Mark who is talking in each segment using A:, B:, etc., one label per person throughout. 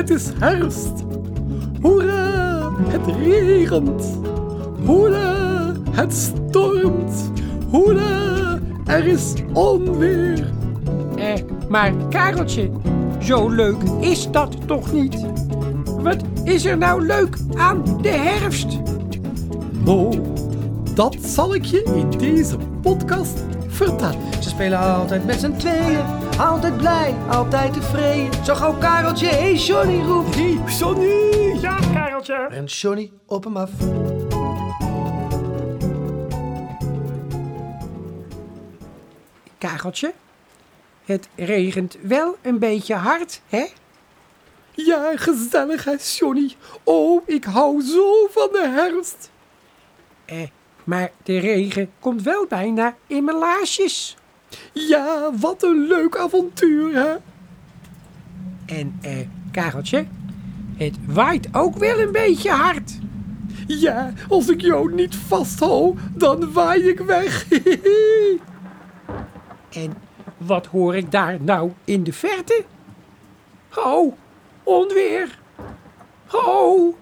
A: het is herfst. Hoera, het regent. Hoera, het stormt. Hoera, er is onweer.
B: Eh, maar Kareltje, zo leuk is dat toch niet? Wat is er nou leuk aan de herfst?
A: Nou, dat zal ik je in deze podcast vertellen.
C: Ze spelen altijd met z'n tweeën. Altijd blij, altijd tevreden. Zo gauw Kareltje, hey Johnny roept.
A: Hey, Johnny!
B: Ja, Kareltje.
C: En Johnny op hem af.
B: Kareltje, het regent wel een beetje hard, hè?
A: Ja, gezellig hè, Johnny. Oh, ik hou zo van de herfst.
B: Eh, maar de regen komt wel bijna in mijn laarsjes.
A: Ja, wat een leuk avontuur hè.
B: En eh, Kareltje, het waait ook wel een beetje hard.
A: Ja, als ik jou niet vasthoud, dan waai ik weg.
B: En wat hoor ik daar nou in de verte? Oh, onweer. Oh,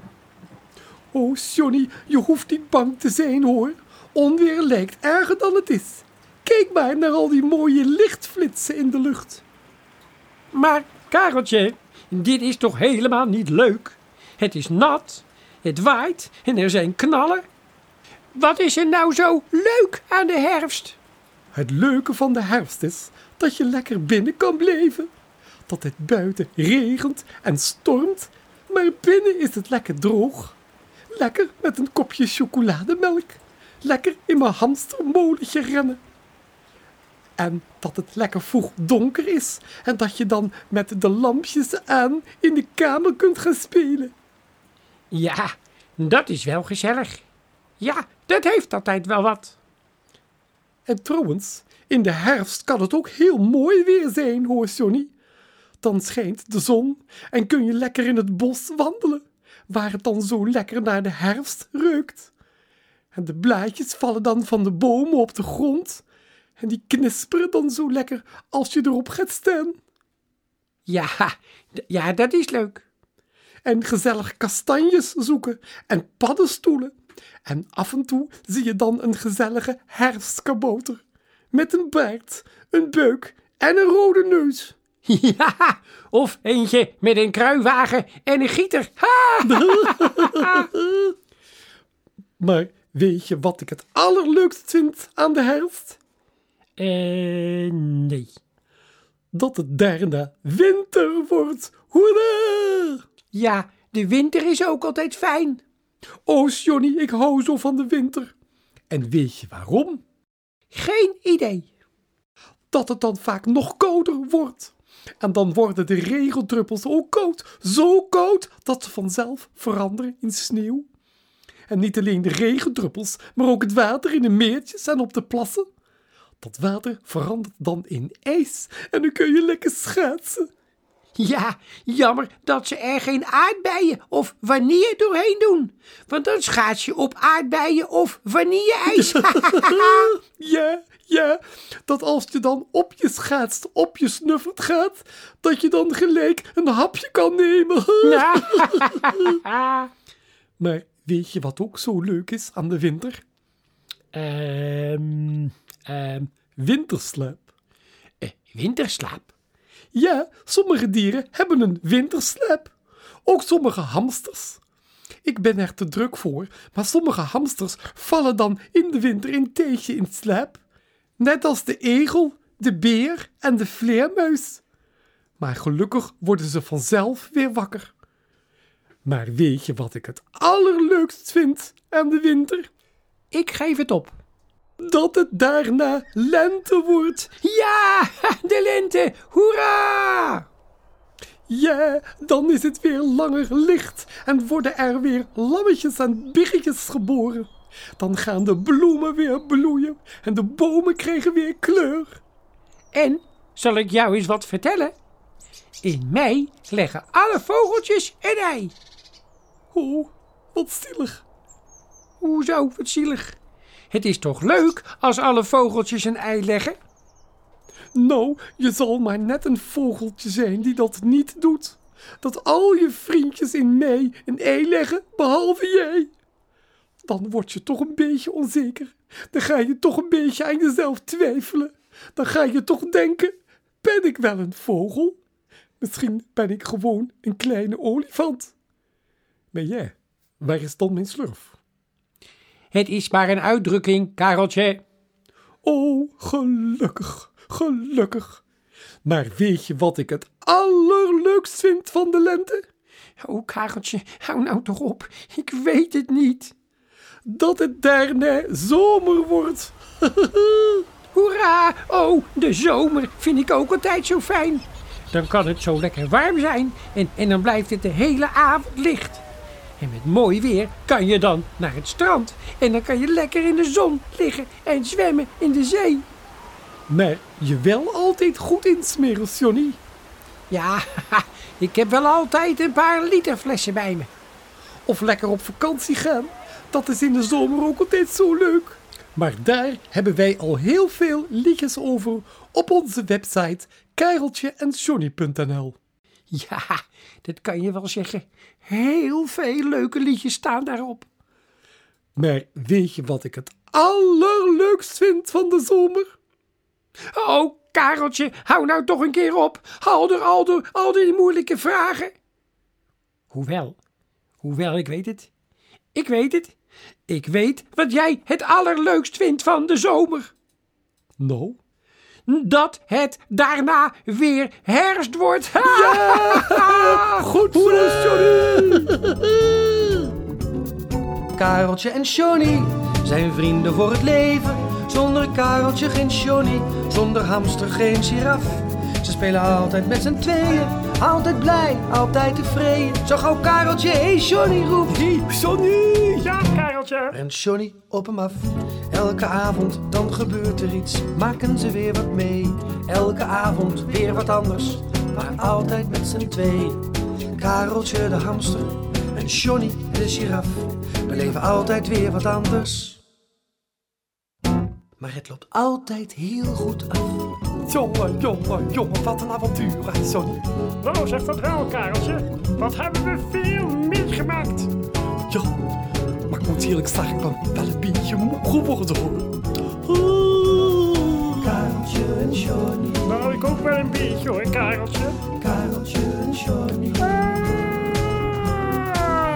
A: Oh, Johnny, je hoeft niet bang te zijn hoor. Onweer lijkt erger dan het is. Kijk maar naar al die mooie lichtflitsen in de lucht.
B: maar Kareltje, dit is toch helemaal niet leuk? Het is nat, het waait en er zijn knallen. Wat is er nou zo leuk aan de herfst?
A: Het leuke van de herfst is dat je lekker binnen kan blijven. Dat het buiten regent en stormt, maar binnen is het lekker droog. Lekker met een kopje chocolademelk. Lekker in mijn hamstermolentje rennen. En dat het lekker vroeg donker is en dat je dan met de lampjes aan in de kamer kunt gaan spelen.
B: Ja, dat is wel gezellig. Ja, dat heeft altijd wel wat.
A: En trouwens, in de herfst kan het ook heel mooi weer zijn, hoor Johnny. Dan schijnt de zon en kun je lekker in het bos wandelen, waar het dan zo lekker naar de herfst ruikt. En de blaadjes vallen dan van de bomen op de grond en die knisperen dan zo lekker als je erop gaat staan.
B: Ja, ja, dat is leuk.
A: En gezellig kastanjes zoeken en paddenstoelen. En af en toe zie je dan een gezellige herfstkabouter. Met een baard, een beuk en een rode neus.
B: Ja, of eentje met een kruiwagen en een gieter. Ha!
A: Maar weet je wat ik het allerleukst vind aan de herfst?
B: Eh, nee.
A: Dat het daarna winter wordt. Hoera!
B: Ja, de winter is ook altijd fijn.
A: Oh, Johnny, ik hou zo van de winter. En weet je waarom?
B: Geen idee.
A: Dat het dan vaak nog kouder wordt. En dan worden de regendruppels ook koud. Zo koud dat ze vanzelf veranderen in sneeuw. En niet alleen de regendruppels, maar ook het water in de meertjes en op de plassen. Dat water verandert dan in ijs en dan kun je lekker schaatsen.
B: Ja, jammer dat ze er geen aardbeien of vanille doorheen doen. Want dan schaats je op aardbeien of vanille-ijs.
A: Ja, ja, dat als je dan op je schaatst, op je snuffert gaat, dat je dan gelijk een hapje kan nemen. Maar weet je wat ook zo leuk is aan de winter?
B: Ehm, ehm,
A: Winterslaap.
B: eh, winterslaap.
A: Ja, sommige dieren hebben een winterslaap. Ook sommige hamsters. Ik ben er te druk voor, maar sommige hamsters vallen dan in de winter een tijdje in slaap. Net als de egel, de beer en de vleermuis. Maar gelukkig worden ze vanzelf weer wakker. Maar weet je wat ik het allerleukst vind aan de winter?
B: Ik geef het op.
A: Dat het daarna lente wordt.
B: Ja, de lente. Hoera!
A: Ja, dan is het weer langer licht en worden er weer lammetjes en biggetjes geboren. Dan gaan de bloemen weer bloeien en de bomen krijgen weer kleur.
B: En, zal ik jou eens wat vertellen? In mei leggen alle vogeltjes een ei.
A: Oh, wat zielig.
B: Hoezo, wat zielig. Het is toch leuk als alle vogeltjes een ei leggen?
A: Nou, je zal maar net een vogeltje zijn die dat niet doet. dat al je vriendjes in mei een ei leggen, behalve jij. Dan word je toch een beetje onzeker. Dan ga je toch een beetje aan jezelf twijfelen. Dan ga je toch denken: ben ik wel een vogel? Misschien ben ik gewoon een kleine olifant. Maar jij, waar is dan mijn slurf?
B: Het is maar een uitdrukking, Kareltje.
A: Oh, gelukkig, gelukkig. Maar weet je wat ik het allerleukst vind van de lente?
B: Oh, Kareltje, hou nou toch op. Ik weet het niet.
A: Dat het daarna zomer wordt.
B: Hoera! Oh, de zomer vind ik ook altijd zo fijn. Dan kan het zo lekker warm zijn en, en dan blijft het de hele avond licht. En met mooi weer kan je dan naar het strand en dan kan je lekker in de zon liggen en zwemmen in de zee.
A: Maar je wel altijd goed insmeren, Johnny.
B: Ja, ik heb wel altijd een paar literflessen bij me.
A: Of lekker op vakantie gaan. Dat is in de zomer ook altijd zo leuk. Maar daar hebben wij al heel veel liedjes over op onze website kareltjeendjohnny.nl.
B: Ja, dat kan je wel zeggen. Heel veel leuke liedjes staan daarop.
A: Maar weet je wat ik het allerleukst vind van de zomer?
B: Oh, Kareltje, hou nou toch een keer op. Haal er al, de, al die moeilijke vragen. Hoewel, hoewel, ik weet het. Ik weet het. Ik weet wat jij het allerleukst vindt van de zomer.
A: Nou,
B: Dat het daarna weer herfst wordt.
A: goed zo, Johnny.
C: Kareltje en Johnny zijn vrienden voor het leven. Zonder Kareltje geen Johnny, zonder hamster geen giraf. Ze spelen altijd met z'n tweeën, altijd blij, altijd tevreden. Zo gauw Kareltje, hey Johnny roept.
A: Hey, Johnny.
B: Ja, Kareltje.
C: En Johnny op hem af. Elke avond dan gebeurt er iets, maken ze weer wat mee. Elke avond weer wat anders, maar altijd met z'n twee. Kareltje de hamster en Johnny de giraf. Beleven altijd weer wat anders. Maar het loopt altijd heel goed af.
A: Jongen, jongen, jongen, wat een avontuur, hè, Johnny.
B: Nou, zeg dat wel, Kareltje. Wat hebben we veel meegemaakt.
A: Ja, maar ik moet eerlijk zeggen, ik ben wel een beetje moe geworden, hoor.
C: Kareltje en Johnny,
B: Nou, ik ook wel een beetje hoor, Kareltje.
C: Kareltje en Johnny,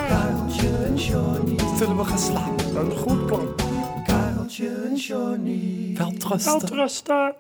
C: Kareltje en Johnny,
A: Zullen we gaan slapen?
B: Een goed plan.
C: Kareltje en Johnny.
A: Wel trusten.
B: Rusten.